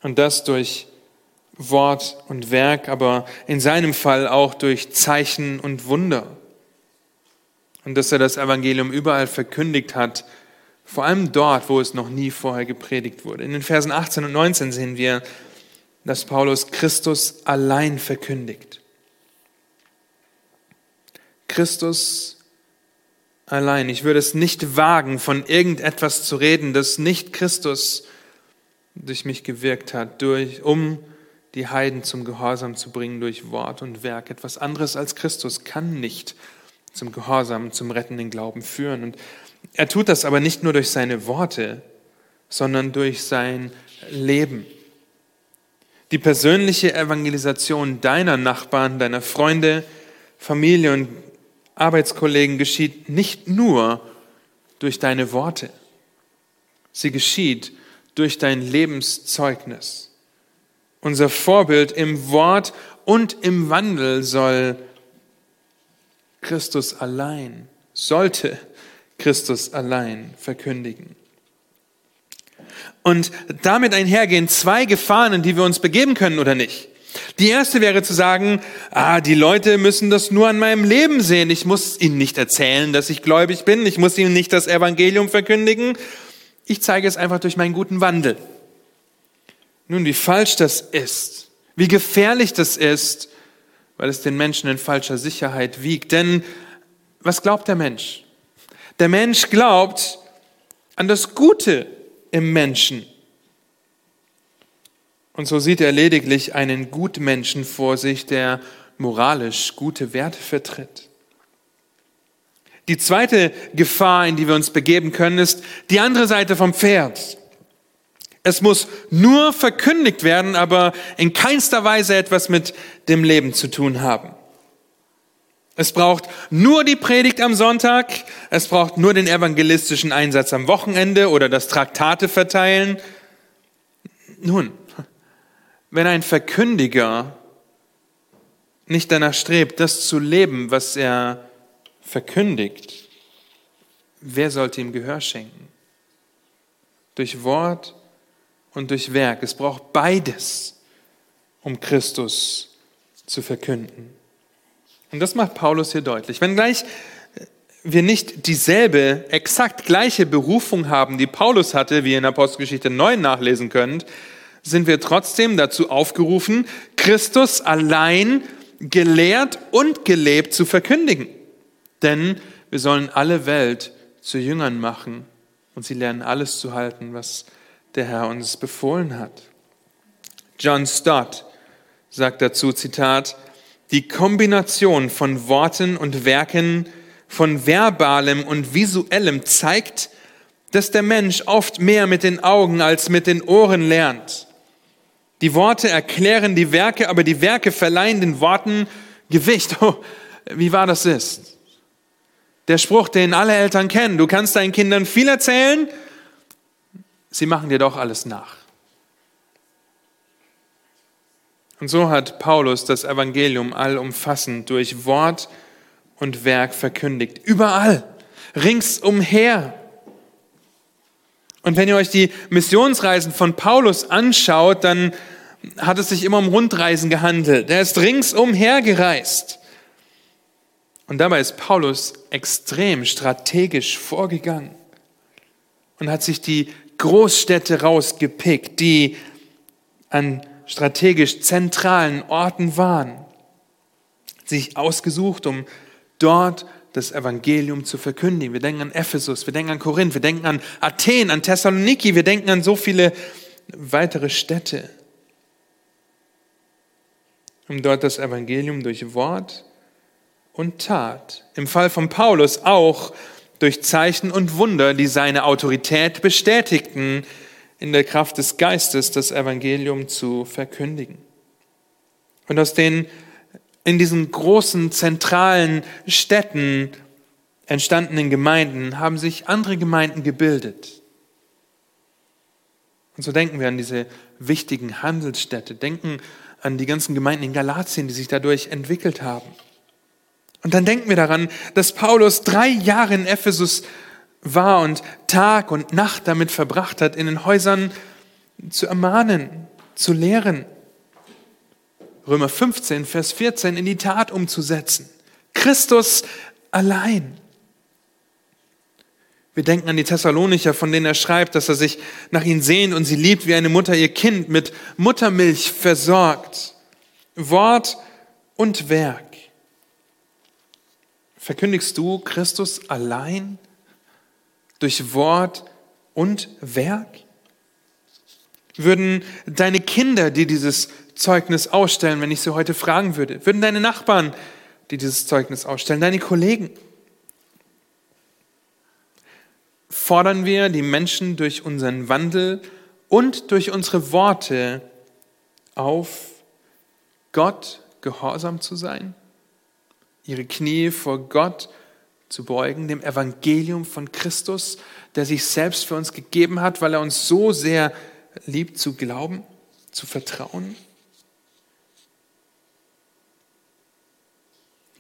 Speaker 1: Und das durch Wort und Werk, aber in seinem Fall auch durch Zeichen und Wunder und dass er das Evangelium überall verkündigt hat, vor allem dort, wo es noch nie vorher gepredigt wurde. In den Versen 18 und 19 sehen wir, dass Paulus Christus allein verkündigt. Christus allein. Ich würde es nicht wagen, von irgendetwas zu reden, das nicht Christus durch mich gewirkt hat, durch, um die Heiden zum Gehorsam zu bringen durch Wort und Werk. Etwas anderes als Christus kann nicht zum Gehorsam, zum rettenden Glauben führen. Und er tut das aber nicht nur durch seine Worte, sondern durch sein Leben. Die persönliche Evangelisation deiner Nachbarn, deiner Freunde, Familie und Arbeitskollegen geschieht nicht nur durch deine Worte. Sie geschieht durch dein Lebenszeugnis. Unser Vorbild im Wort und im Wandel soll Christus allein, sollte Christus allein verkündigen. Und damit einhergehen zwei Gefahren, in die wir uns begeben können oder nicht. Die erste wäre zu sagen, ah, die Leute müssen das nur an meinem Leben sehen. Ich muss ihnen nicht erzählen, dass ich gläubig bin. Ich muss ihnen nicht das Evangelium verkündigen. Ich zeige es einfach durch meinen guten Wandel. Nun, wie falsch das ist, wie gefährlich das ist, weil es den Menschen in falscher Sicherheit wiegt. Denn was glaubt der Mensch? Der Mensch glaubt an das Gute im Menschen. Und so sieht er lediglich einen Gutmenschen vor sich, der moralisch gute Werte vertritt. Die zweite Gefahr, in die wir uns begeben können, ist die andere Seite vom Pferd. Es muss nur verkündigt werden, aber in keinster Weise etwas mit dem Leben zu tun haben. Es braucht nur die Predigt am Sonntag, es braucht nur den evangelistischen Einsatz am Wochenende oder das Traktate verteilen. Nun, wenn ein Verkündiger nicht danach strebt, das zu leben, was er verkündigt, wer sollte ihm Gehör schenken? Durch Wort und durch Werk. Es braucht beides, um Christus zu verkünden. Und das macht Paulus hier deutlich. Wenn gleich wir nicht dieselbe, exakt gleiche Berufung haben, die Paulus hatte, wie ihr in Apostelgeschichte 9 nachlesen könnt, sind wir trotzdem dazu aufgerufen, Christus allein gelehrt und gelebt zu verkündigen. Denn wir sollen alle Welt zu Jüngern machen und sie lernen alles zu halten, was der Herr uns befohlen hat. John Stott sagt dazu, Zitat, die Kombination von Worten und Werken, von verbalem und visuellem zeigt, dass der Mensch oft mehr mit den Augen als mit den Ohren lernt. Die Worte erklären die Werke, aber die Werke verleihen den Worten Gewicht. Oh, wie wahr das ist. Der Spruch, den alle Eltern kennen. Du kannst deinen Kindern viel erzählen, sie machen dir doch alles nach. Und so hat Paulus das Evangelium allumfassend durch Wort und Werk verkündigt. Überall, ringsumher. Und wenn ihr euch die Missionsreisen von Paulus anschaut, dann hat es sich immer um Rundreisen gehandelt. Er ist ringsumher gereist. Und dabei ist Paulus extrem strategisch vorgegangen und hat sich die Großstädte rausgepickt, die an strategisch zentralen Orten waren, sich ausgesucht, um dort das Evangelium zu verkündigen. Wir denken an Ephesus, wir denken an Korinth, wir denken an Athen, an Thessaloniki, wir denken an so viele weitere Städte, um dort das Evangelium durch Wort und Tat, im Fall von Paulus auch durch Zeichen und Wunder, die seine Autorität bestätigten, in der Kraft des Geistes das Evangelium zu verkündigen. Und aus den in diesen großen zentralen Städten entstandenen Gemeinden haben sich andere Gemeinden gebildet. Und so denken wir an diese wichtigen Handelsstädte, denken an die ganzen Gemeinden in Galatien, die sich dadurch entwickelt haben. Und dann denken wir daran, dass Paulus drei Jahre in Ephesus war und Tag und Nacht damit verbracht hat, in den Häusern zu ermahnen, zu lehren. Römer 15, Vers 14 in die Tat umzusetzen. Christus allein. Wir denken an die Thessalonicher, von denen er schreibt, dass er sich nach ihnen sehnt und sie liebt, wie eine Mutter ihr Kind mit Muttermilch versorgt. Wort und Werk. Verkündigst du Christus allein durch Wort und Werk? Würden deine Kinder, die dieses Zeugnis ausstellen, wenn ich sie heute fragen würde? Würden deine Nachbarn, die dieses Zeugnis ausstellen, deine Kollegen? Fordern wir die Menschen durch unseren Wandel und durch unsere Worte auf, Gott gehorsam zu sein? Ihre Knie vor Gott zu beugen, dem Evangelium von Christus, der sich selbst für uns gegeben hat, weil er uns so sehr liebt, zu glauben, zu vertrauen?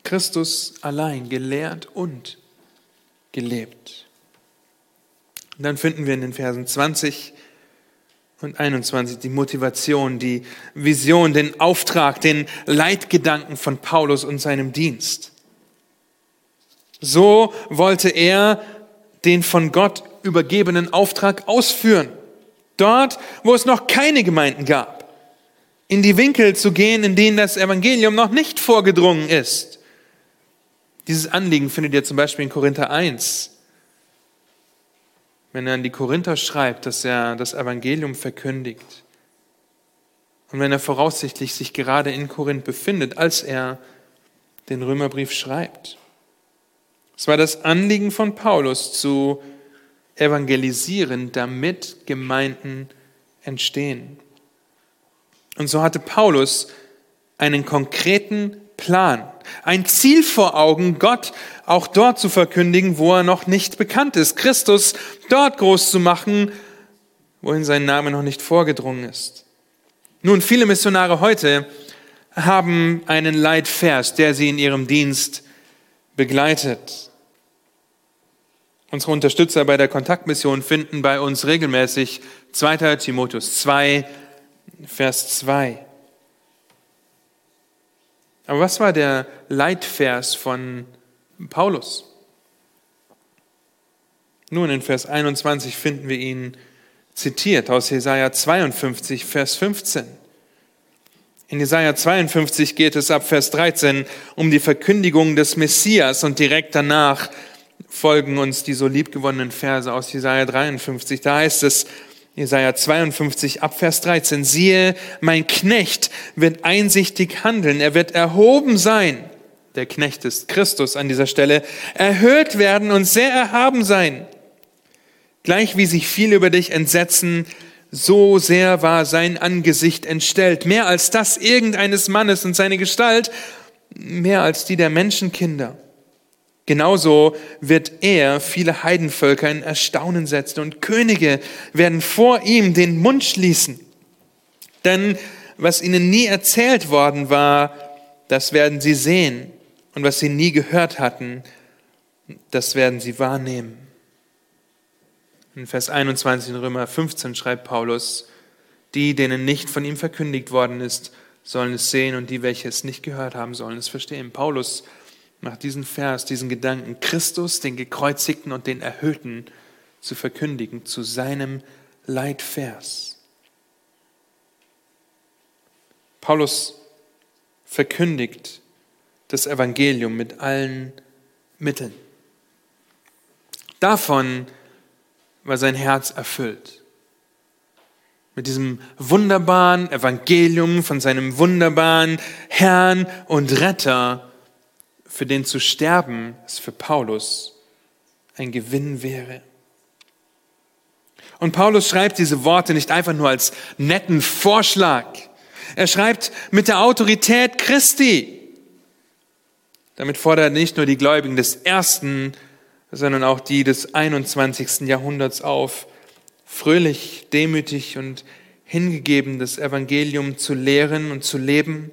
Speaker 1: Christus allein gelehrt und gelebt. Und dann finden wir in den Versen 20 und 21 die Motivation, die Vision, den Auftrag, den Leitgedanken von Paulus und seinem Dienst. So wollte er den von Gott übergebenen Auftrag ausführen. Dort, wo es noch keine Gemeinden gab. In die Winkel zu gehen, in denen das Evangelium noch nicht vorgedrungen ist. Dieses Anliegen findet ihr zum Beispiel in Korinther 1 wenn er an die Korinther schreibt, dass er das Evangelium verkündigt. Und wenn er voraussichtlich sich gerade in Korinth befindet, als er den Römerbrief schreibt. Es war das Anliegen von Paulus zu evangelisieren, damit Gemeinden entstehen. Und so hatte Paulus einen konkreten Plan, ein Ziel vor Augen, Gott auch dort zu verkündigen, wo er noch nicht bekannt ist, Christus dort groß zu machen, wohin sein Name noch nicht vorgedrungen ist. Nun, viele Missionare heute haben einen Leitvers, der sie in ihrem Dienst begleitet. Unsere Unterstützer bei der Kontaktmission finden bei uns regelmäßig 2. Timotheus 2, Vers 2. Aber was war der Leitvers von Paulus? Nun, in Vers 21 finden wir ihn zitiert aus Jesaja 52, Vers 15. In Jesaja 52 geht es ab Vers 13 um die Verkündigung des Messias und direkt danach folgen uns die so liebgewonnenen Verse aus Jesaja 53. Da heißt es, Jesaja 52 ab Vers 13, siehe, mein Knecht wird einsichtig handeln, er wird erhoben sein. Der Knecht ist Christus an dieser Stelle, erhöht werden und sehr erhaben sein. Gleich wie sich viele über dich entsetzen, so sehr war sein Angesicht entstellt, mehr als das irgendeines Mannes und seine Gestalt, mehr als die der Menschenkinder. Genauso wird er viele Heidenvölker in Erstaunen setzen und Könige werden vor ihm den Mund schließen. Denn was ihnen nie erzählt worden war, das werden sie sehen. Und was sie nie gehört hatten, das werden sie wahrnehmen. In Vers 21 in Römer 15 schreibt Paulus, die, denen nicht von ihm verkündigt worden ist, sollen es sehen und die, welche es nicht gehört haben, sollen es verstehen. Paulus macht diesen Vers, diesen Gedanken, Christus, den Gekreuzigten und den Erhöhten zu verkündigen, zu seinem Leitvers. Paulus verkündigt das Evangelium mit allen Mitteln. Davon war sein Herz erfüllt. Mit diesem wunderbaren Evangelium von seinem wunderbaren Herrn und Retter, für den zu sterben, es für Paulus ein Gewinn wäre. Und Paulus schreibt diese Worte nicht einfach nur als netten Vorschlag. Er schreibt mit der Autorität Christi. Damit fordert er nicht nur die Gläubigen des ersten sondern auch die des 21. Jahrhunderts auf, fröhlich, demütig und hingegeben das Evangelium zu lehren und zu leben,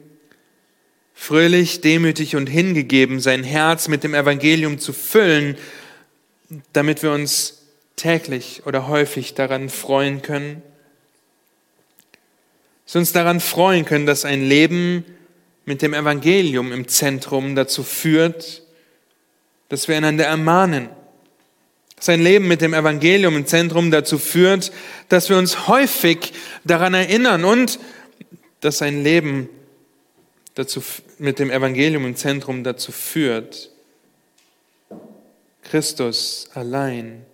Speaker 1: fröhlich, demütig und hingegeben sein Herz mit dem Evangelium zu füllen, damit wir uns täglich oder häufig daran freuen können, dass wir uns daran freuen können, dass ein Leben mit dem Evangelium im Zentrum dazu führt, dass wir einander ermahnen. Sein Leben mit dem Evangelium im Zentrum dazu führt, dass wir uns häufig daran erinnern und dass sein Leben dazu, mit dem Evangelium im Zentrum dazu führt, Christus allein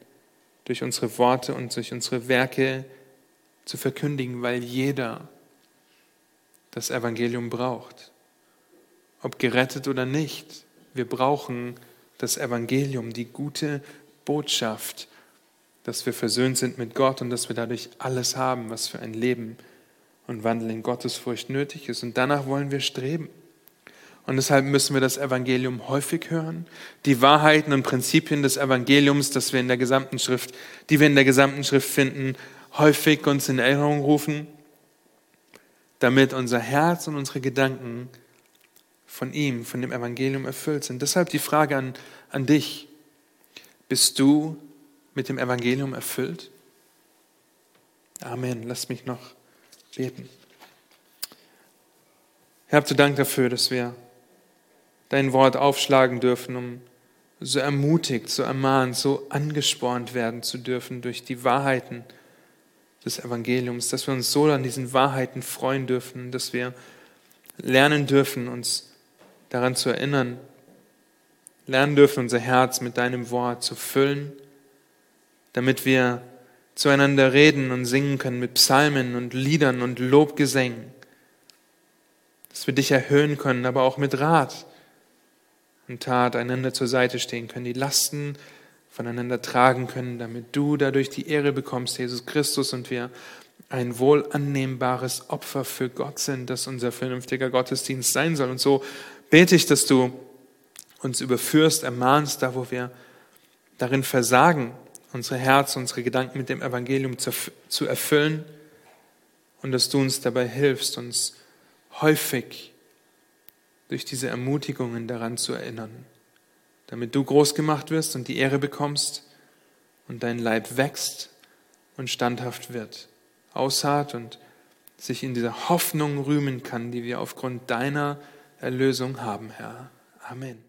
Speaker 1: durch unsere Worte und durch unsere Werke zu verkündigen, weil jeder das Evangelium braucht. Ob gerettet oder nicht, wir brauchen das Evangelium, die gute Botschaft, dass wir versöhnt sind mit Gott und dass wir dadurch alles haben, was für ein Leben und Wandel in Gottesfurcht nötig ist. Und danach wollen wir streben. Und deshalb müssen wir das Evangelium häufig hören, die Wahrheiten und Prinzipien des Evangeliums, das wir in der gesamten Schrift, die wir in der gesamten Schrift finden, häufig uns in Erinnerung rufen, damit unser Herz und unsere Gedanken von ihm, von dem Evangelium erfüllt sind. Deshalb die Frage an, an dich. Bist du mit dem Evangelium erfüllt? Amen. Lass mich noch beten. Herr, habt du Dank dafür, dass wir dein Wort aufschlagen dürfen, um so ermutigt, so ermahnt, so angespornt werden zu dürfen durch die Wahrheiten des Evangeliums, dass wir uns so an diesen Wahrheiten freuen dürfen, dass wir lernen dürfen, uns daran zu erinnern, lernen dürfen, unser Herz mit deinem Wort zu füllen, damit wir zueinander reden und singen können mit Psalmen und Liedern und Lobgesängen, dass wir dich erhöhen können, aber auch mit Rat und Tat einander zur Seite stehen können, die Lasten voneinander tragen können, damit du dadurch die Ehre bekommst, Jesus Christus, und wir ein wohl annehmbares Opfer für Gott sind, das unser vernünftiger Gottesdienst sein soll. Und so bete ich, dass du uns überführst, ermahnst, da wo wir darin versagen, unsere Herzen, unsere Gedanken mit dem Evangelium zu, erfüllen und dass du uns dabei hilfst, uns häufig durch diese Ermutigungen daran zu erinnern, damit du groß gemacht wirst und die Ehre bekommst und dein Leib wächst und standhaft wird, ausharrt und sich in dieser Hoffnung rühmen kann, die wir aufgrund deiner Erlösung haben, Herr. Amen.